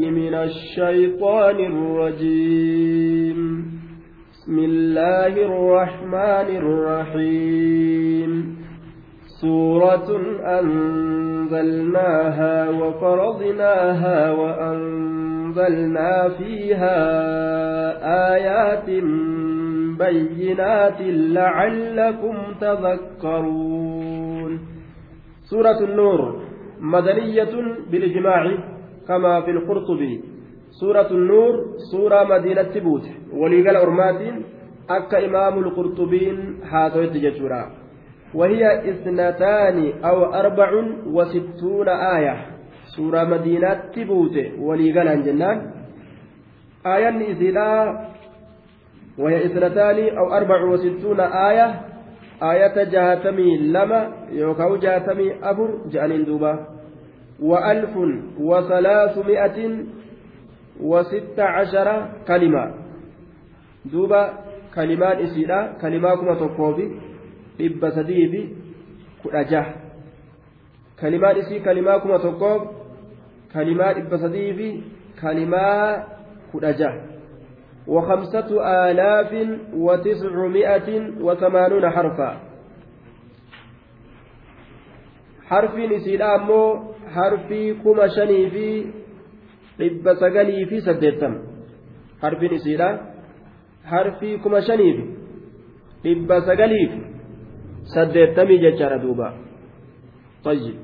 من الشيطان الرجيم. بسم الله الرحمن الرحيم. سورة أنزلناها وفرضناها وأنزلنا فيها آيات بينات لعلكم تذكرون. سورة النور مدنية بالإجماع. كما في القرطبي. سورة النور سورة مدينة بوت وليقال أرمات أكا إمام القرطبين هاتويت ججورا. وهي اثنتان أو أربع وستون آية. سورة مدينة بوت وليقال عن جنان آية إذلا وهي اثنتان أو أربع وستون آية. آية جهتمي لما يوكاو جهتمي أبر جانين دوبا. وألف وثلاثمائة وست عشر كلمة. دوبا كلمات إسيلا كلماكما تقوبي إبا سديبي كأجاه كلمات إسي كلماكما تقوب كلمات إبا سديبي كلمات كأجاه وخمسة آلاف وتسعمائة وثمانون حرفا. حرف إسيلا أمو harfii kuma shanii fi dhibba sagalii fi saddeettama harfiin isiidha harfii kuma shanii fi dhibba sagalii fi saddeettamii jechaadha duuba طيب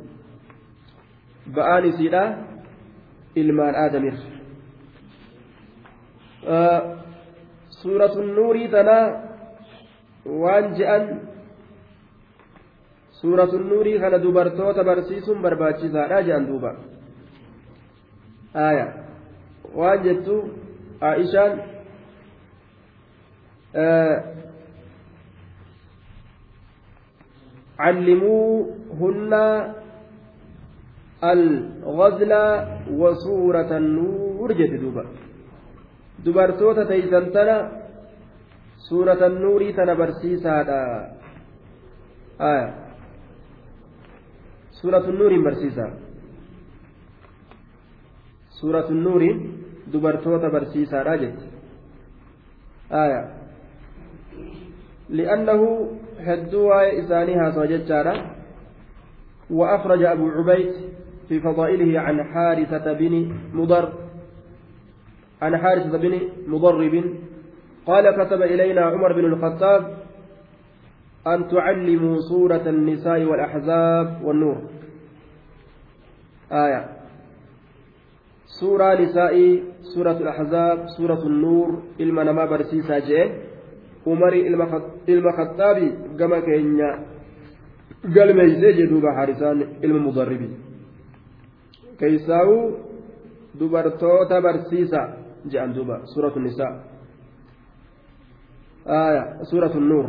ba'aan isiidha ilmaan aadamir suuratu nuurii tanaa waan je'an suuratu nuurii kana dubartoota barsiisuun barbaachisaadha jedhan duuba aya waan jettu aishaan علموهن الغزل وسورة النور جد دوبا دبرتوتا تيسن تنا سورة النور تنا برسيسا آية nuuriin barsiisa suuratu nuuriin dubartoota barsiisaadha jetti aya li'annahu hedduu waa'ee isaanii haasawa jechaadha وأخرج أبو عبيد في فضائله عن حارثة بن مضر عن حارثة بن مضرب قال كتب إلينا عمر بن الخطاب أن تعلموا سورة النساء والأحزاب والنور. آية. سورة نساء سورة الأحزاب سورة النور. إلما نما برسيسا جي عمري إلما خطابي كما كينيا. قال ميزي جدوبا حارسان إلما مضربي. كيساو dubartoota barsiisa jedhan duuba suuratu nisaa aya suuratu nuur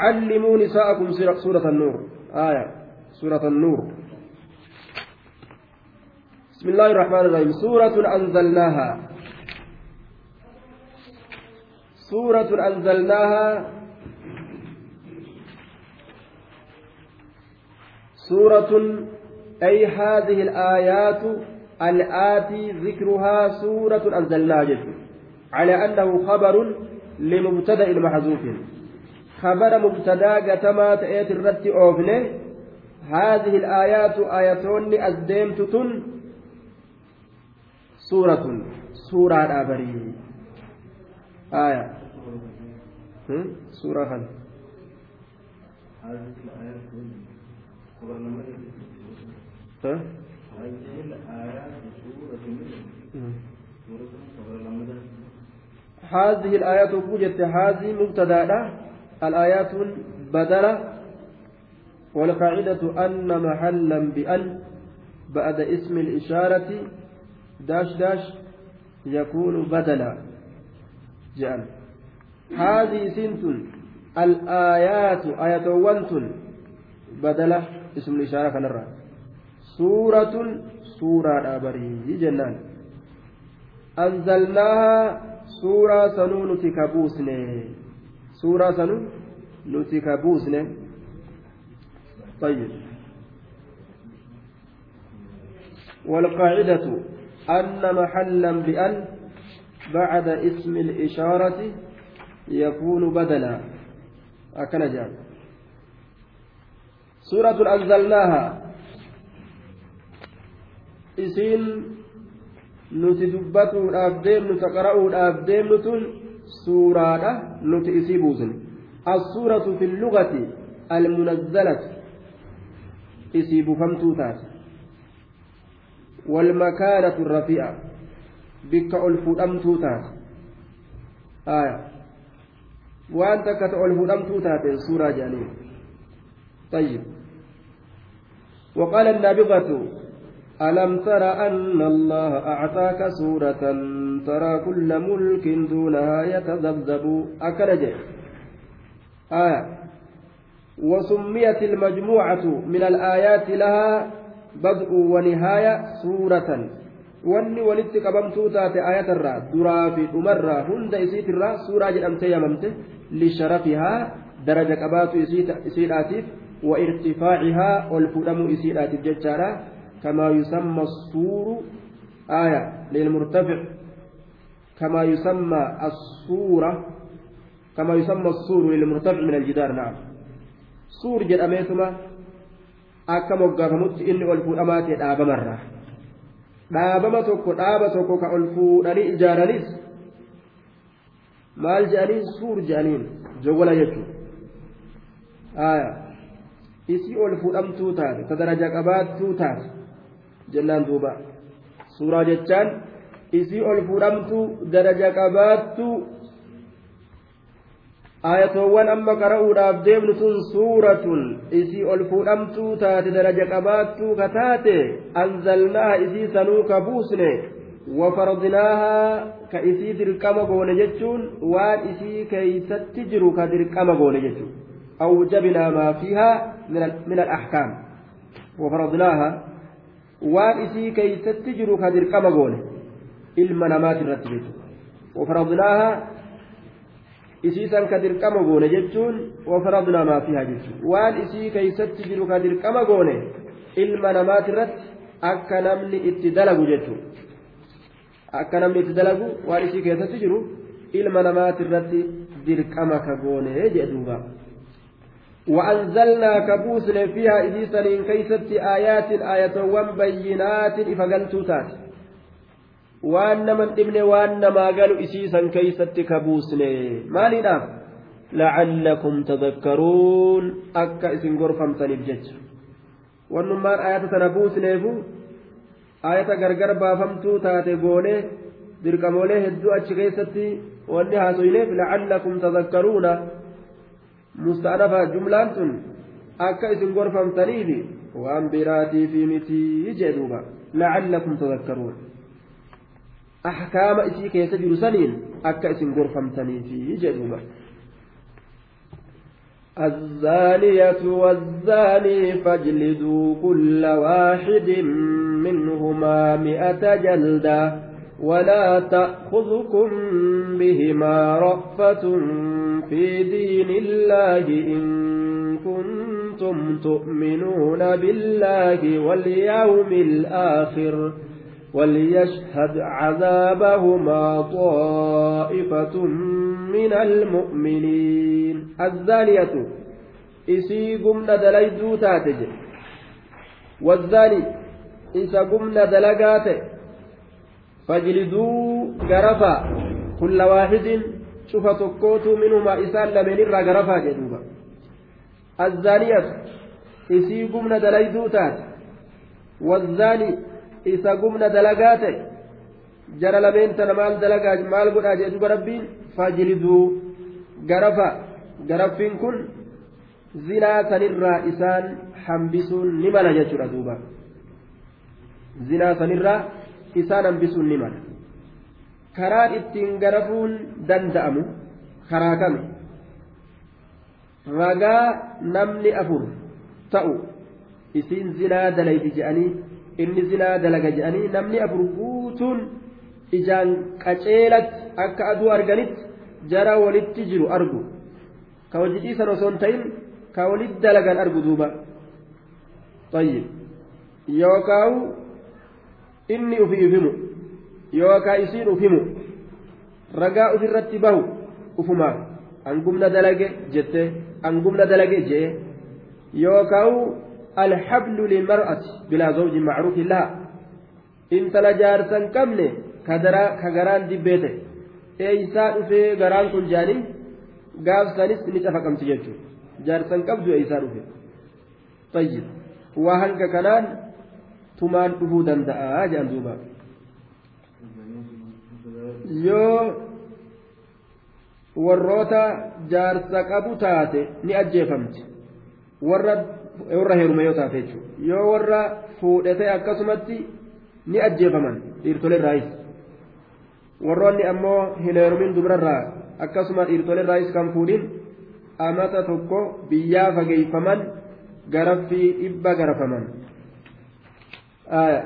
علموا نساءكم سورة النور. آية. سورة النور. بسم الله الرحمن الرحيم. سورة أنزلناها. سورة أنزلناها. سورة أي هذه الآيات الآتي ذكرها سورة أنزلناها على أنه خبر لمبتدأ محذوف. خبر مبتدا قتما تأتي الرت أوفنه. هذه الآيات آياتون أزديمت تن سورة سورة أبري آية. سورة خل هذه الآيات هذه الآيات سورة هذه الآيات وجدت هذه مبتدأ الآيات بدلة والقاعدة أن محلا بأن بعد اسم الإشارة داش داش يكون بدلا. جعل هذه سنت. الآيات آية وانت. بدلة اسم الإشارة كنرى. سورة سورة أبري جنان. أنزلناها سورة سنون تكبوسني suuraa sanu nuti ka طيب والقاعدة أن محلا بأن بعد اسم الإشارة يكون بدلا أكن جاب سورة أنزلناها dubbatuudhaaf deemnu ta qara'uudhaaf deemnu tun lugati almunazzalatu isii bufamtuu taate walmakaanatu rafi'a bikka ol fuudhamtuu taate aya waan takka ta ol fuudhamtuu taateen suuraa jedhaniin طيب وقال النابغة ألم تر أن الله أعطاك سورة ترى كل ملك دونها يتذبذب أكنج آية وسميت المجموعة من الآيات لها بدء ونهاية سورة wanni walitti qabamtuu taate ayatarraa duraa fi dhumarraa hunda isiitirraa suuraa jedhamtee yamamte lisharafihaa daraja qabaatu isiidhaatiif wa irtifaacihaa ol fudhamuu isiidhaatiif jechaadha كما يسمى السور آية للمرتفع كما يسمى الصورة كما يسمى السور للمرتفع من الجدار نعم سور jedhameetuma akka moggaafamutti inni ol fuudhamaa ta'e dhaabamarra dhaabama tokko dhaaba tokko ka ol fuudhanii ijaaranis maal jedhaniin suur jedhaniin jogola jechuudha isii ol fuudhamtuu taate ta daraja qabaattuu taate jennaan duuba suuraa jechaan isii ol fuudhamtu daraja qabaattu ayatoowwan amma qara'uudhaaf deemnu sun suuratun isii ol fuudhamtuu taate daraja qabaattuu ka taate anzalnaaha isii sanuu ka buusne wafardinaaha ka isii dirqama goone jechuun waan isii keeysatti jiru ka dirqama goone jechuun awjabinaa maa fiihaa waan isii keeysatti jiru ka dirqama goone. Ilma namaati irratti jechuudha wafaradnaaha isiisan ka dirqama goone jechuun wafaradnaa maa fihaa jechuudha waan isii keeysatti jiru ka dirqama goone ilma namaati irratti akka namni itti dalagu jechuudha. Akka namni itti dalagu waan isii keessatti jiru ilma namaati irratti dirqama ka goone jedhuuba. وأنزلنا كبوسن فيها إذيسا كيست آيات آية بينات إفقلتو تات. وأن من ابن وأن ما قالوا إسيسا كيست كبوسن ما لناف لعلكم تذكرون. أكا إسن غرفم تنبجج وأنما آيات تنبوسنيفو آية غرغر بافمتو تاتي قولي dirqamoolee hedduu achi keessatti wanni haasoyneef la'allakum tadakkaruuna jumlaan tun akka isin gorfamtaniifi waan biraatii fi mitii jedhuuba lacallakum tadakkaruun ahkaama isii keessa jiru saniin akka isin gorfamtaniifi jedhuuba الزانية والزاني فاجلدوا كل واحد منهما مئة جلدة ولا تأخذكم بهما رأفة في دين الله إن كنتم تؤمنون بالله واليوم الآخر وليشهد عذابهما طائفة من المؤمنين. الزانية إسي قمنا دليدو تاتج والزاني إسا قمنا دلقاته. فاجلدوا غرفا. كل واحد شوف تكوتو منهما إسان لمن الرا غرفا جدوبا. الزانية إسي قمنا دليدو تات والزاني إسا قمنا دلقات جرى لمن تنمال دلقا مال قد أجدوب ربين. فاجلدوا غرفا. غرفين كن zinaa sanirraa isaan hambisuun ni mala jechuudha duuba isaan hambisuun ni mala. Karaan ittiin garafuun danda'amu karaa kame. Ragaa namni afur ta'u isiin zinaa dalayti je'anii inni zinaa dalaga je'anii namni afur guutuun ijaan qaceelatti akka aduu arganitti jara walitti jiru argu. Ka hojii dhiisan osoo hin ta'in ka walitti dalagan argu duuba. Yookaan inni ufi ufimu yookaan isiin ufimu ragaa ofirratti bahu ufumaaf angumna dalage jettee angumna dalage jee yookaan alhablu lilmar'ati bilaa zawjin macruufin laha intala jaarsan qabne ka garaan dibbee ta'e eeysaa dhufee garaan kun jaaniin gaafsanis ni cafaqamti jechuudha jaarsan qabdu eeysaa dhufe tayyib waa hanga kanaan tumaan dhufuu danda'a jedhan duuba. Yoo warroota jaarsa qabu taate ni ajjeefamti. Warra warra heerume yoo taate jechuudha. Yoo warra fuudhate akkasumatti ni ajjeefaman dhiirtolee raayis warroonni ammoo hin heerumin dubrarraa akkasuma dhiirtolee raayis kan fuudhin amata tokko biyyaa fageeyfaman garaffii dhibba garafaman. آية.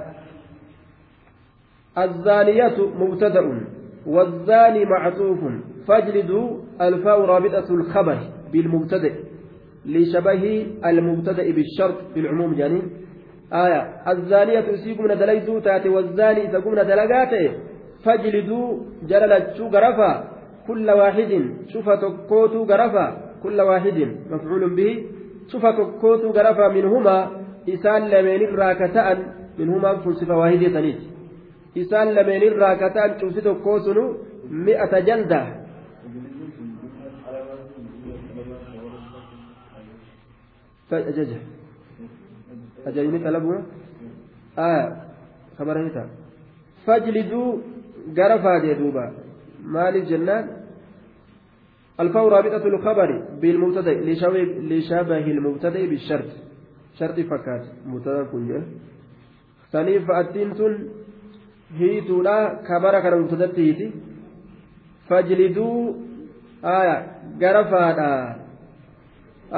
الزانية مبتدأ والزاني معطوف. فاجلدوا الفاء رابطة الخبر بالمبتدأ لشبه المبتدأ بالشرط بالعموم جانين آية. الزانية سيقمنا دليدو تأتي والزاني تقمنا دلقاته. فاجلدوا جللتشو غرفا كل واحد شوف تكوتو غرفا كل واحد مفعول به. شوف تكوتو غرفا منهما إسان لمن الراكتان. Minhumaan kun sifa waahidii saniiti isaan lameenirraa kataan cufsi tokkoo sunu mi'ata jaldaa أججه أججني طلبه. آه خبر هيتا فاجلدوا غرفا دوبا. مال الجنان. الفور رابطة الخبر بالمبتدأ لشبه المبتدأ بالشرط. شرط فكات مبتدأ كنجه saniif fa'attiin tun hiituudha kabara kana mubtadatti hiiti fajliduu aya garafaadha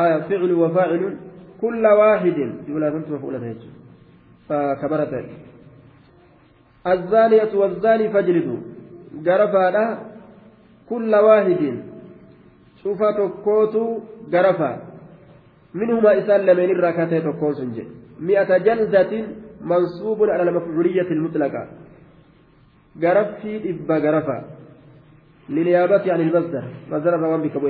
aya ficlu wafaacilun kulla waaxidin jumlaa santu mafuulata jechuudha kabara ta'e الزانية والزاني فاجلدوا غرفا كل واحد شوف تكوتو غرفا منهما إسان لمن الركعتين تكوسن مئة جلدة منصوب على المفعولية المطلقة. غرفي إبا غرفا لنيابة عن المصدر. مصدر روان بك أبو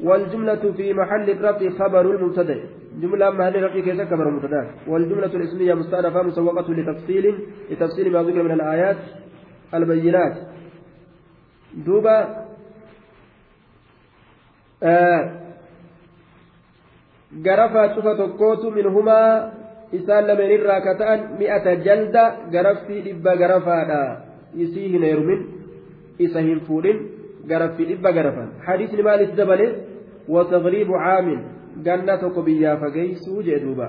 والجملة في محل الرفع خبر المبتدأ. جملة محل الرفع كيف خبر المبتدأ؟ والجملة الاسمية مستأنفة مسوقة لتفصيل لتفصيل ما ذكر من الآيات البينات. دوبا آه شوف تكوت منهما isaan lameen irraa ka ta'an mi'ata jalda garaffii dhibba garafaadha isii hin heerumin isa hin fuudhin garaffii dhibba garafan hadiisni maaliif dabale watagriibu caamin ganna tokko biyyaa fageeysuu jee duuba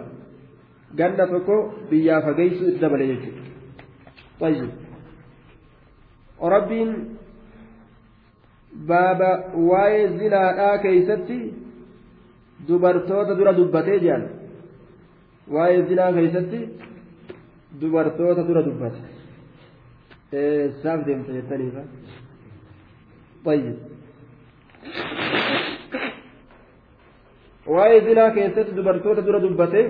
ganna tokko biyyaa fageeysuu itti dabale jechuudha rabbiin baaba waa'ee zinaadhaa keeysatti dubartoota dura dubbatee jedhan waa'ee zinaa keessatti dubartoota dura dubbate saaf deemta jettaniifa طيب waa'ee zinaa keessatti dubartoota dura dubbate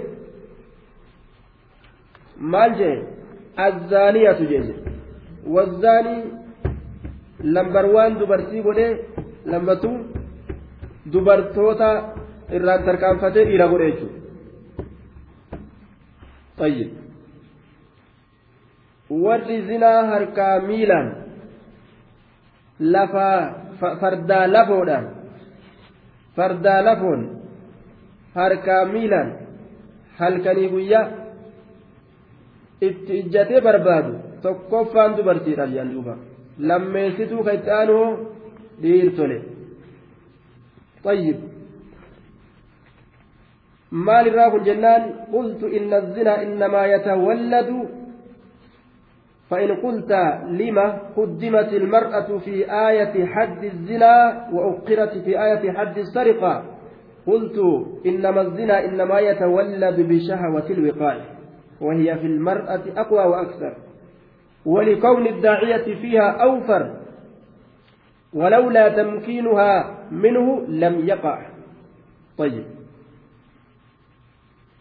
maal jee azzaaniyatu jee wazzaanii lambar waan dubartii godhee lammatu dubartoota irraan tarkaanfatee dhiira godhe jechuudha طيب warri zinaa harkaa miilaan lafaa fardaa lafoodhaan fardaa lafoon harkaa miilaan halkanii guyyaa itti ijjatee barbaadu tokkoffaan dubartiidhaan jedhan duuba lammeessituu ka itti aanuu dhiirtole طيب maal irraa kun jennaan qultu inna الزنا إنما يتولد فإن قلت لما قدمت المرأة في آية حد الزنا وأقرت في آية حد السرقة قلت إنما الزنا إنما يتولد بشهوة الوقاع وهي في المرأة أقوى وأكثر ولكون الداعية فيها أوفر ولولا تمكينها منه لم يقع. طيب.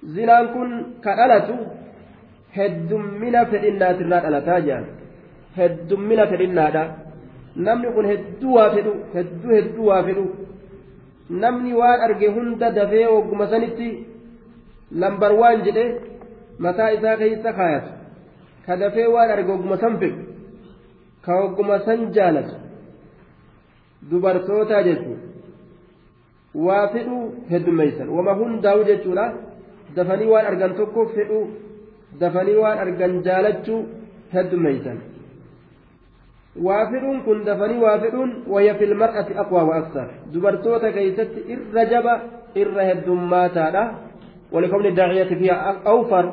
Zinaan kun ka dhalatu heddummina fedhinnaatirraa dhalataa jedhan heddummina fedhinnaadha namni kun hedduu waa fedhu hedduu hedduu waa fedhu namni waan arge hunda dafee ogguma sanitti lambar waan jedhe mataa isaa keessa kaayatu ka dafee waan arge ogguma san fedhu ka ogguma san jaalatu dubartootaa jechuudha waa fedhu heddummeessan wama hundaa'u jechuudha dafanii waan argan tokko fedhu dafanii waan argan jaalachuu heddummeessan. waa fidhuun kun dafanii waa fidhuun wayya filmar'ati aqwaa wa aksar dubartoota keeysatti irra jaba irra heddummaataadha walikawni daaciyati fiha awfar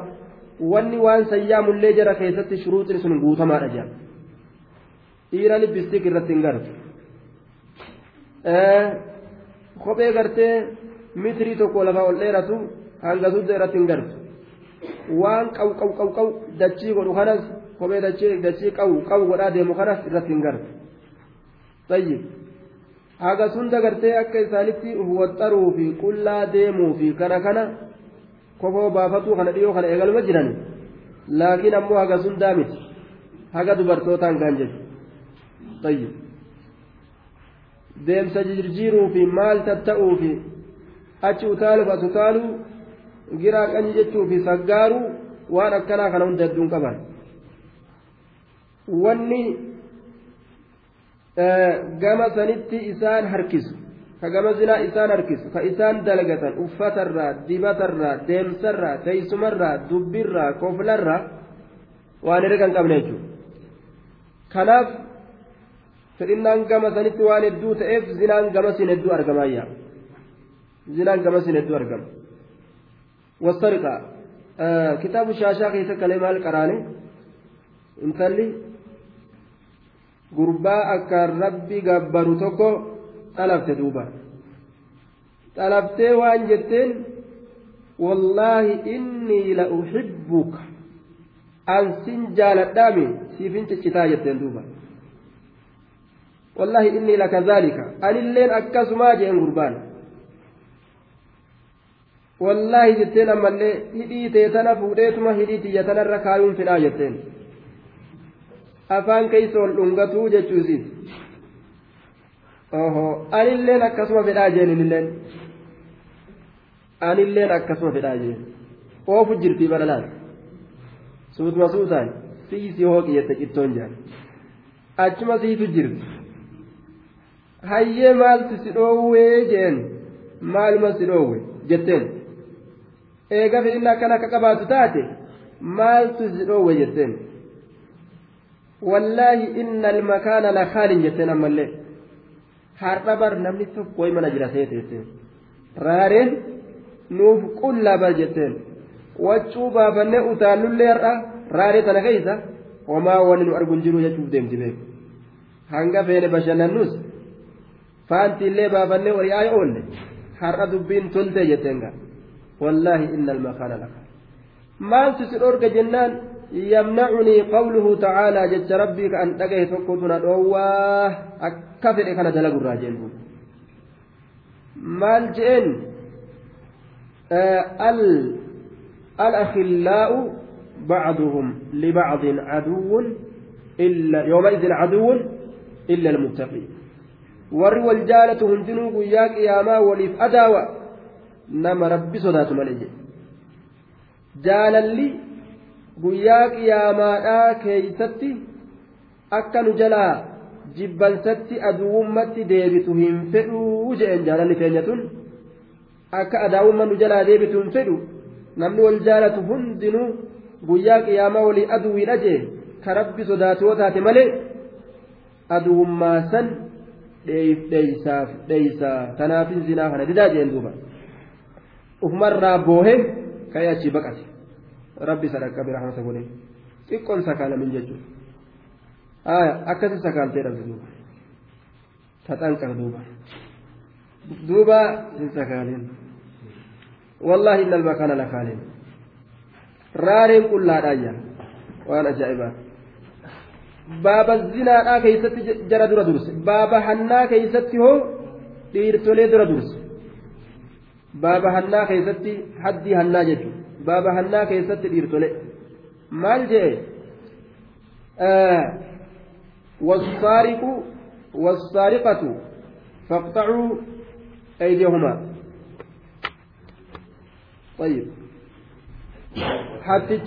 wanni waan sayyaamullee jara keessatti shuruuxin sun guutamaadha jedha dhiira libbistik irratti hin gartu kophee gartee mitrii tokko lafaa ol dheeratu hanga sudda irratti hin gartu waan qaw qaw qaw qaw dachii godhu kanas kophee dachee qabu qabu godhaa deemu kanas irratti hin gartu tayyib haga sunda gartee akka isaanitti waxxaruu fi qullaa deemuu fi kana kana kofoo baafatuu kana dhiyoo kana eegaluma jiran laakiin ammoo haga sundaa miti haga dubartootaan gaan jedhu tayyib deemsa jirjiiruu fi maal tatta'uu fi achi utaaluuf as utaaluu giraa qanyi jechuu fi saggaaruu waan akkanaa kana hunda hedduun qaban. wanni gama sanitti isaan harkisu ka gama zinaa isaan harkisu ka isaan dalagatan uffatarraa dibatarraa deemsarraa teessumarraa dubbirraa koflarraa waan herrega hin qabne jechuudha kanaaf fedhinnaan gama sanitti waan hedduu ta'eef zinaan gamasin hedduu argamaayya zinaan gamasin hedduu argama wasariqa kitaabu shaashaa keessa kalee maal qaraane intalli gurbaa akkaan rabbi gabbaru tokko xalabte duuba xalabtee waan jetteen wallaahi innii la uxibbuka an sin jaaladhaami siifin ciccitaa jetteen duuba wallaahi innii lakazaalika anilleen akkasumaa jeen gurbaan wallaahi jetteen ammallee hidhii tee tana fuudheetuma hidhii tiyya tanarra kaayuun fedhaa jetteen afaan keessa ol dhungatuu jechuusiis oho anilleen akkasuma fedhaa jeen inilleen anilleen akkasuma fedhaa jeen oofu jirtii baralaas suutuma suutaan siisi hooqi jette cittoon jaan achuma siitu jirti hayyee maaltu si dhoowwee jeen maaluma si dhoowwe jetteen eega fedhinna akkana akka qabaatu taate maaltu si dhoowwe jetteen wallaahi inna almakaana lakaalin jetteen ammallee har'a bar namni tokko mana jira seeteette raareen nuuf qullaa bar jetteen waccuu baafannee utaallullee har'a raaree tana keeysa homaa wani nu argun jiru jechuuf deemti beeku hanga feene bashannannus faantiillee baafannee wari'aa oolle har'a dubbiin toltee jetteen gaa inna almakaana lakaal maaltu si dhorga jennaan يمنعني قوله تعالى جج ربي كأن تجه تكتنا دواه أكفر كان دلق الراجل مال جئن آه الأخلاء بعضهم لبعض عدو إلا يومئذ عدو إلا المتقين. warri wal jaalatu hundinuu guyyaa qiyaamaa waliif adaawa nama rabbi sodaatu malee jaalalli guyyaa qiyaamaadhaa keeysatti akka nu jalaa jibbansatti aduwummatti deebitu hin fedhuu jeen jaalalli keenya tun akka adaawumma nu jalaa deebitu hin fedhu namni wal jaalatu hundinuu guyyaa qiyaamaa walii aduwiidha jee ka rabbi sodaatoo taate malee aduwummaa san dheeysaaf dheeysaa tanaafin zinaa kana didaa jeen duuba ufumarraa boohe ka'ee achii baqate rabbi sadaqqa birahmata godhe xiqqoon sakaalamin jechuudha akkasi sakaaltee dhabde duuba taxanqar duuba duuba hin sakaalin wallahi inna almakaana lakaalin raareen qullaadhaayya waan ajaa'ibaa baaba zinaadhaa keeysatti jara dura durse baaba hannaa keeysatti hoo dhiirtolee dura durse baaba hannaa keeysatti haddii hannaa jechuudha baaba hannaa keessatti dhiirtole maal jee والسارق والسارقة فاقطعوا أيديهما طيب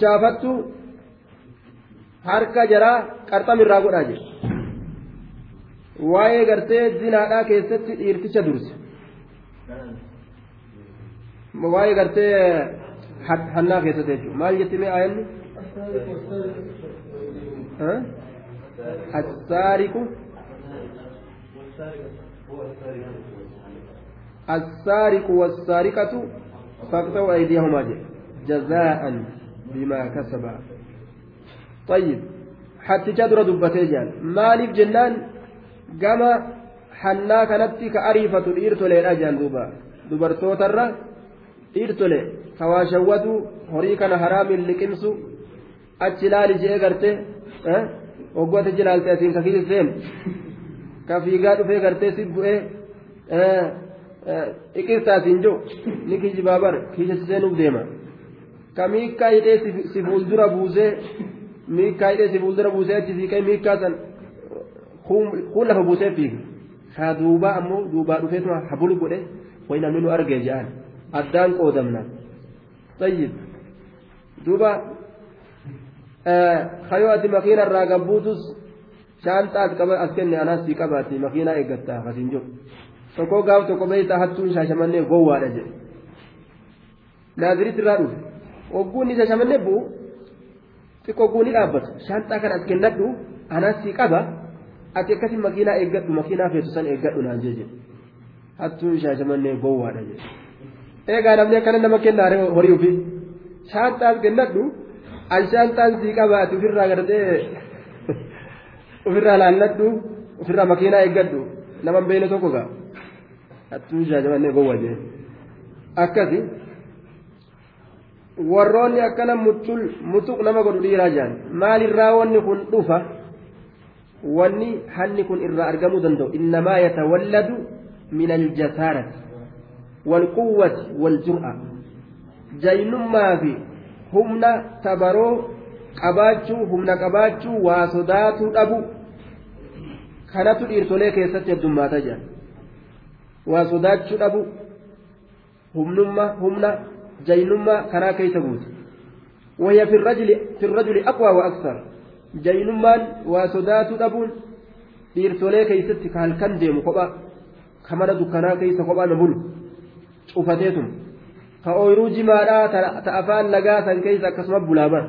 شافتوا harka jaraa qarxam irraa godhaa jedhe waa'ee gartee zinaadhaa keessatti dhiirticha durse waa'ee gartee hannaa keessatti jechuudha maal jetti mee aayanni? السارق السارق والسارقة فاقطعوا أيديهما جزاء بما كسبا طيب حتى جدر دبتي جان مالف جنان قام حنا كانت كأريفة الإيرتولي أجان دوبا dubartootarra dhiirtole kawaashawwatu horii kana haraamiin liqimsu achi ilaali jee garte hoggoota jilaalte asiin ka kiisi seenu ka fiigaa dhufee gartee si bu'ee iqirtaatiin jiru ni kijibaa bar kiisa seenuuf deema ka miikkaa hidhee si fuuldura buusee miikkaa hidhee si fuuldura buusee achi siiqee miikkaa san kuun lafa buusee fiiga kaa duubaa ammoo duubaa dhufeetuma habulu godhe wayi namni nu argee jedhan addaan qoodamna tayyib duuba kayoo ati makiina irraa gabbuutus shaanxaas qaba as kenne anaas sii qabaati makiinaa eeggatta akkasiin jiru tokko gaaf tokko beeyta hattuun shaashamannee gowwaadha jedhe naaziritti irraa dhufe ogguun isa shaashamannee bu'u xiqqoo ogguun ni dhaabbatu shaanxaa kana as kennadhu anaas sii qaba ati akkasii makiinaa eeggadhu makiinaa feetu san eeggadhu naan jedhe hattuun shaashamannee gowwaadha jedhe eegaa namni akkana nama kennaare horii ofii shaanxaas kennadhu an shaanxaan sii qabaati ofirraa gartee ofirraa laalladhu ofirraa makiinaa eeggadhu nama beeyne tokko gaa hattuun shaashamannee gowwa jee akkasi warroonni akkana mutuq nama godhu dhiiraa jaan maalirraa wanni kun dhufa wanni hanni kun irraa argamuu danda'u innamaa yatawalladu min aljasaarati jaynummaa fi humna tabaroo qabaachuu humna qabaachuu waa sodaatuu dhabu kanatu dhiirtolee keessatti heddummaata jira waa sodaachuu dhabu humnummaa humna jaynummaa kanaa keessa guutu وهي في الرجل في الرجل أقوى وأكثر أبون dhiirtolee keessatti ka halkan deemu kopha ka mana dukkanaa keessa kophaa na bulu cufateetum ka ooyiruu jimaadhaa ta afaan lagaa san keessa akkasuma bulaa bara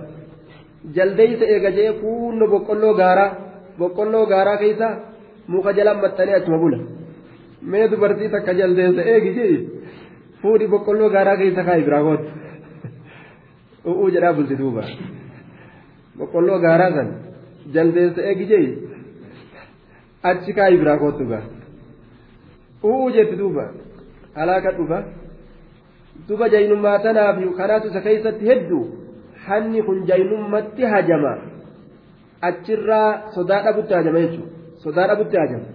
jaldeeysa eega jee kuunno boqqolloo gaaraa boqqolloo gaaraa keessa muka jalaan maxxanee achuma bula mee dubartii takka jaldeessa eegi jee fuudhi boqqolloo gaaraa keessa kaa'i biraa gootu u'uu jedhaa bulti duuba boqqolloo gaaraa san jaldeessa eegi jee achi kaa'i biraa gootu gaa u'uu jetti duuba alaaka dhufa duba jaynummaa tanaaf kanaatu isa keessatti hedduu hanni kun jaynummatti hajama achirraa sodaa dhabutti hajama jechuudha sodaa dhabutti hajama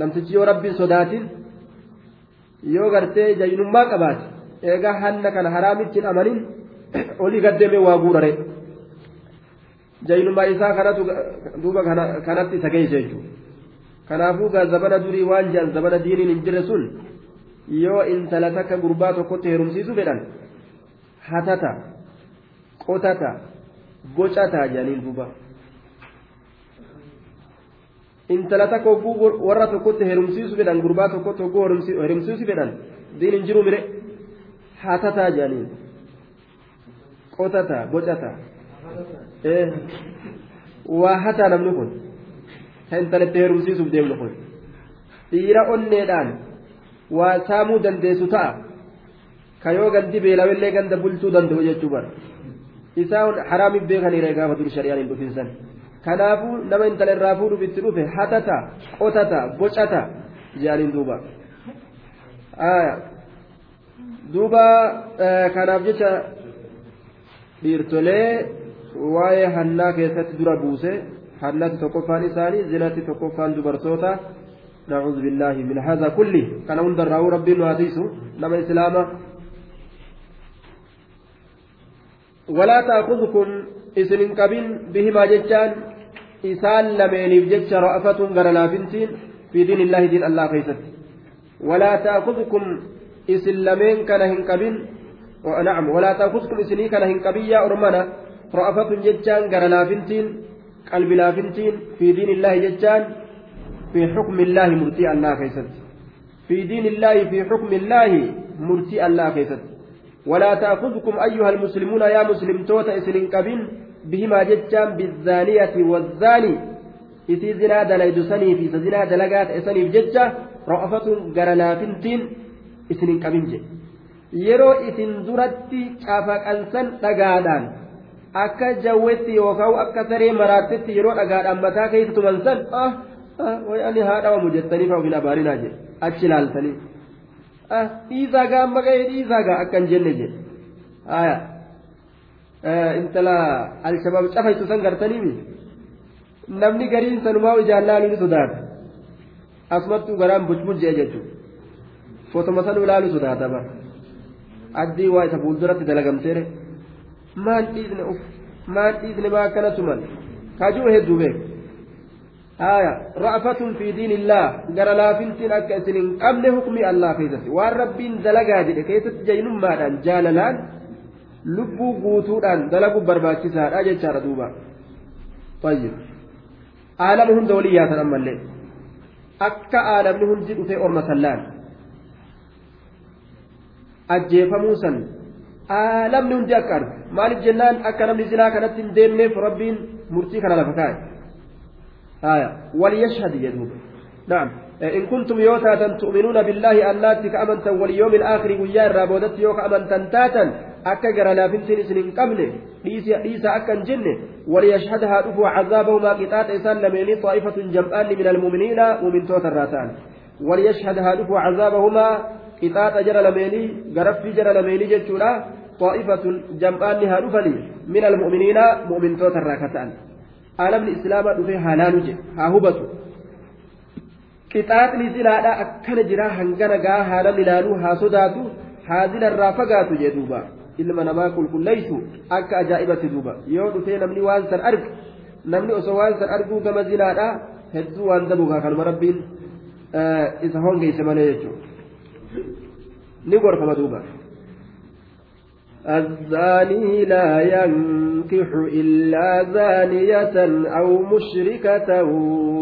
namtichi yoo rabbiin sodaatin yoo gartee jaynummaa qabaate eegaa hanna kana haraamitti amanin olii gaddeemee waa guurare jaynummaa isaa kanatu duuba kanatti isa geesse jechuudha kanaafuu zabana durii waan jedhan zabana diiniin hin jirre sun yoo intala takka gurbaa tokkotti heerumsiisu fedhan hatata qotata bocata jedhaniin duuba intala takka hogguu warra tokkotti heerumsiisu fedhan gurbaa tokkotti hogguu heerumsiisu fedhan diin hin jiru mire hatata jedhaniin qotata bocata waa hataa namni kun ka intalatti heerumsiisuuf deemnu kun dhiira onneedhaan waa saamuu dandeessu ta'a ka yoo gandi beelawellee ganda bulchuu danda'u jechuu bara isaa haraamiif beekaniire gaafa dur shari'aan hin dhufinsan kanaafuu nama intala irraa fuudhuuf itti dhufe hatata qotata bocata jedhaniin duuba duuba kanaaf jecha dhiirtolee waa'ee hannaa keessatti dura buuse hannati tokkoffaan isaanii zinatti tokkoffaan dubartoota نعوذ بالله من هذا كله كان انظر ربي نواتيسو نما إسلاما ولا تأخذكم isin hin qabin bihimaa jechaan isaan lameeniif jecha ra'afatun gara laafintiin fi diin illaahi diin allah keeysatti walaa ta'khudhukum isin lameen kana hin qabin na'am walaa ta'khudhukum isinii kana hin qabin yaa ormana ra'afatun jechaan gara laafintiin qalbi fi xukmi illaahi murtii allah keeysatti في دين الله في حكم الله مرتي الله كيست ولا تأخذكم أيها المسلمون يا مسلم توتا إسلين كبين بهما جتان بالزانية والزاني إسي زنا دليد سني في زنا دلقات إسني بجتة رأفة قرنافنتين إسلين كبين جي yeroo isin duratti cafaqansan dhagaadhaan akka jawwetti yookaan akka saree maraattetti yeroo dhagaadhaan mataa keessa tuman san ah way ani haadha wamu jettanii fa'aa ofin abaarinaa jedhe achi ilaaltanii dhiisaa gaa amma ga'ee dhiisaa gaa akkan jenne jedhe haya intala alshabaab cafaytu san gartaniimi namni gariin sanumaa ijaallaaluu ni sodaata asumattuu garaan bucbuc jee jechuudha fotoma sanuu ilaaluu sodaata bara addii waa isa fuulduratti dalagamteere maan dhiisne uf maan dhiisne maa akkana tuman kaajuu hedduu beeku آية رأفة في دين الله قال لا فنتين أكا سنين قبل حكم الله كيست وان ربين دلقا جده كيست جين مادان جاللان لبو قوتودان دلقوا برباكسان أجل شار دوبا طيب عالم هند وليات أما الليل أكا عالم هند جئوا في أرم سلان أجيفموا سن عالم هند أكار مالك جنان أكا نمني زنا كانت ديمني فربين مرتي كان لفكاي آية. وليشهد يدوب نعم. إن كنتم يوتاتا تؤمنون بالله أناتك أمنتا واليوم الآخر ويا رابودت يوك أمنتا تاتا أكا جرى لافنتين سنين قبل ليس أكا جنة. وليشهدها أفو عذابهما قطات إسان لميني طائفة جمعان من المؤمنين ومن توت الراتان. وليشهدها أفو عذابهما قطات جرى لميني قرف جرى لميني جتشورا طائفة جمعان هادفني من المؤمنين مؤمن توت الراكتان alamni islaamaa dhufee haalaalu jedhe haa hubatu qixaaxni zinaadha akkana jira hangana gaa haalam ilaaluu haa sodaatu haa zinarraa fagaatu jee duuba ilma namaa qulqulleeysu akka ajaa'ibatti duuba yoo dhufee namni waan san arge namni osoo waan san arguu gama zinaadha hedduu waan dabugaa kanuma rabbiin isa hongeeyse malee jechuudha ni gorfama duuba. الزاني لا ينكح إلا زانية أو مشركة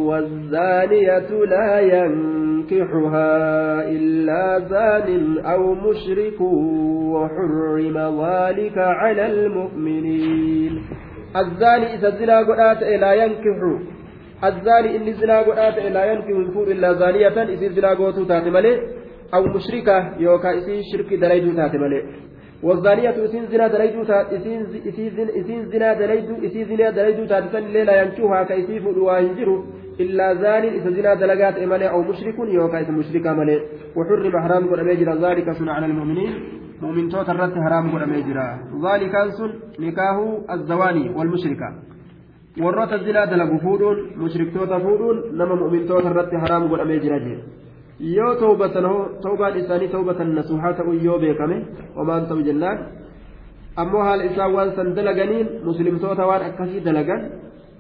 والزانية لا ينكحها إلا زان أو مشرك وحرم ذلك على المؤمنين. الزاني إذا الزنا قرأت لا ينكح. الزاني إن الزنا قرأت لا ينكح إلا زانية إذا الزنا قوتو تاتي أو مشركة يوكا إذا شرك دليل تاتي والزانية إسين زنا دليدو إسين زنا دليدو إسين زنا دليدو تاتسن ليلا ينكوها كيسيف الواهنجر إلا زان إذا زنا دلقات إمالي أو مشرك يوكا إذا مشرك أمالي وحرم حرام قد أميجر ذلك سن على المؤمنين. مؤمن توت الرد حرام قد أميجر ذلك سن نكاه الزواني والمشركة. warroota الزنا dalagu fuudhuun mushriktoota fuudhuun nama mu'mintoota irratti haraam godhamee jira jee yoo tawbatan tawbaan isaanii tawbatan nasuhaa ta'uu yoo beekame homaan ta'u jennaan ammoo haala isaan waan san dalaganiin muslimtoota waan akkasii dalagan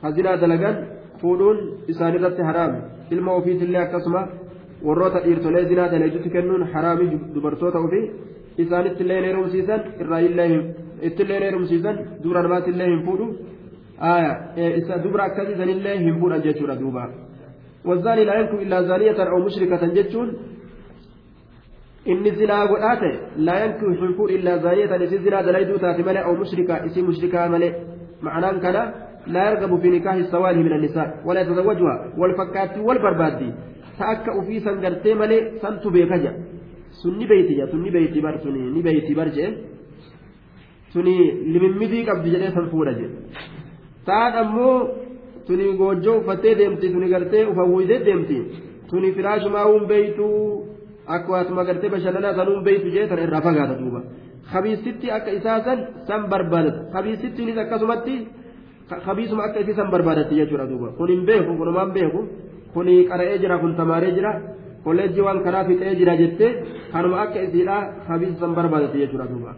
hazinaa dalagan fuudhuun isaanirratti haraami ilma ofiitillee akkasuma warroota dhiirtolee zinaa daleejutti kennuun haraami dubartoota ofii isaanittillee hin heerumsiisan irraayillee ittillee hin heerumsiisan dubra namaatillee hin fuudhu dubra akkasiisanillee hin fuudhan jechuudha duuba. والزاني لا ينكو إلا زانية أو مشركة جتشون inni zinaa godhaa ta'e laa yankuu hinfuun illaa zaaniyatan isi zinaa dalayduu taate malee aw mushrika isi mushrikaa malee ma'anaan kana laa yargabu fi nikaahi sawaalihi min annisaa wala yatazawwajuha wal fakkaattii wal barbaaddi ta akka ufii san gartee malee santu beeka jedha sun ni beeyti jedha sun ni beeyti bar suni ni beeyti bar tuni goojjoo uffattee deemti tuni gartee ufawwiidee deemti tuni firaashumaa uun beeytu akkuma gartee bashannanaa sanuun beeytu jee sana irraa fagaata duuba kabiisitti akka isaa san san barbaadata kabiisittiinis akkasumatti kabiisuma akka isii san barbaadatti jechuudha duuba kun hin beeku kunumaan beeku kun qara'ee jira kun tamaaree jira kolleejjii waan karaa fixee jira jettee kanuma akka isiidha kabiisa san barbaadatti jechuudha duuba.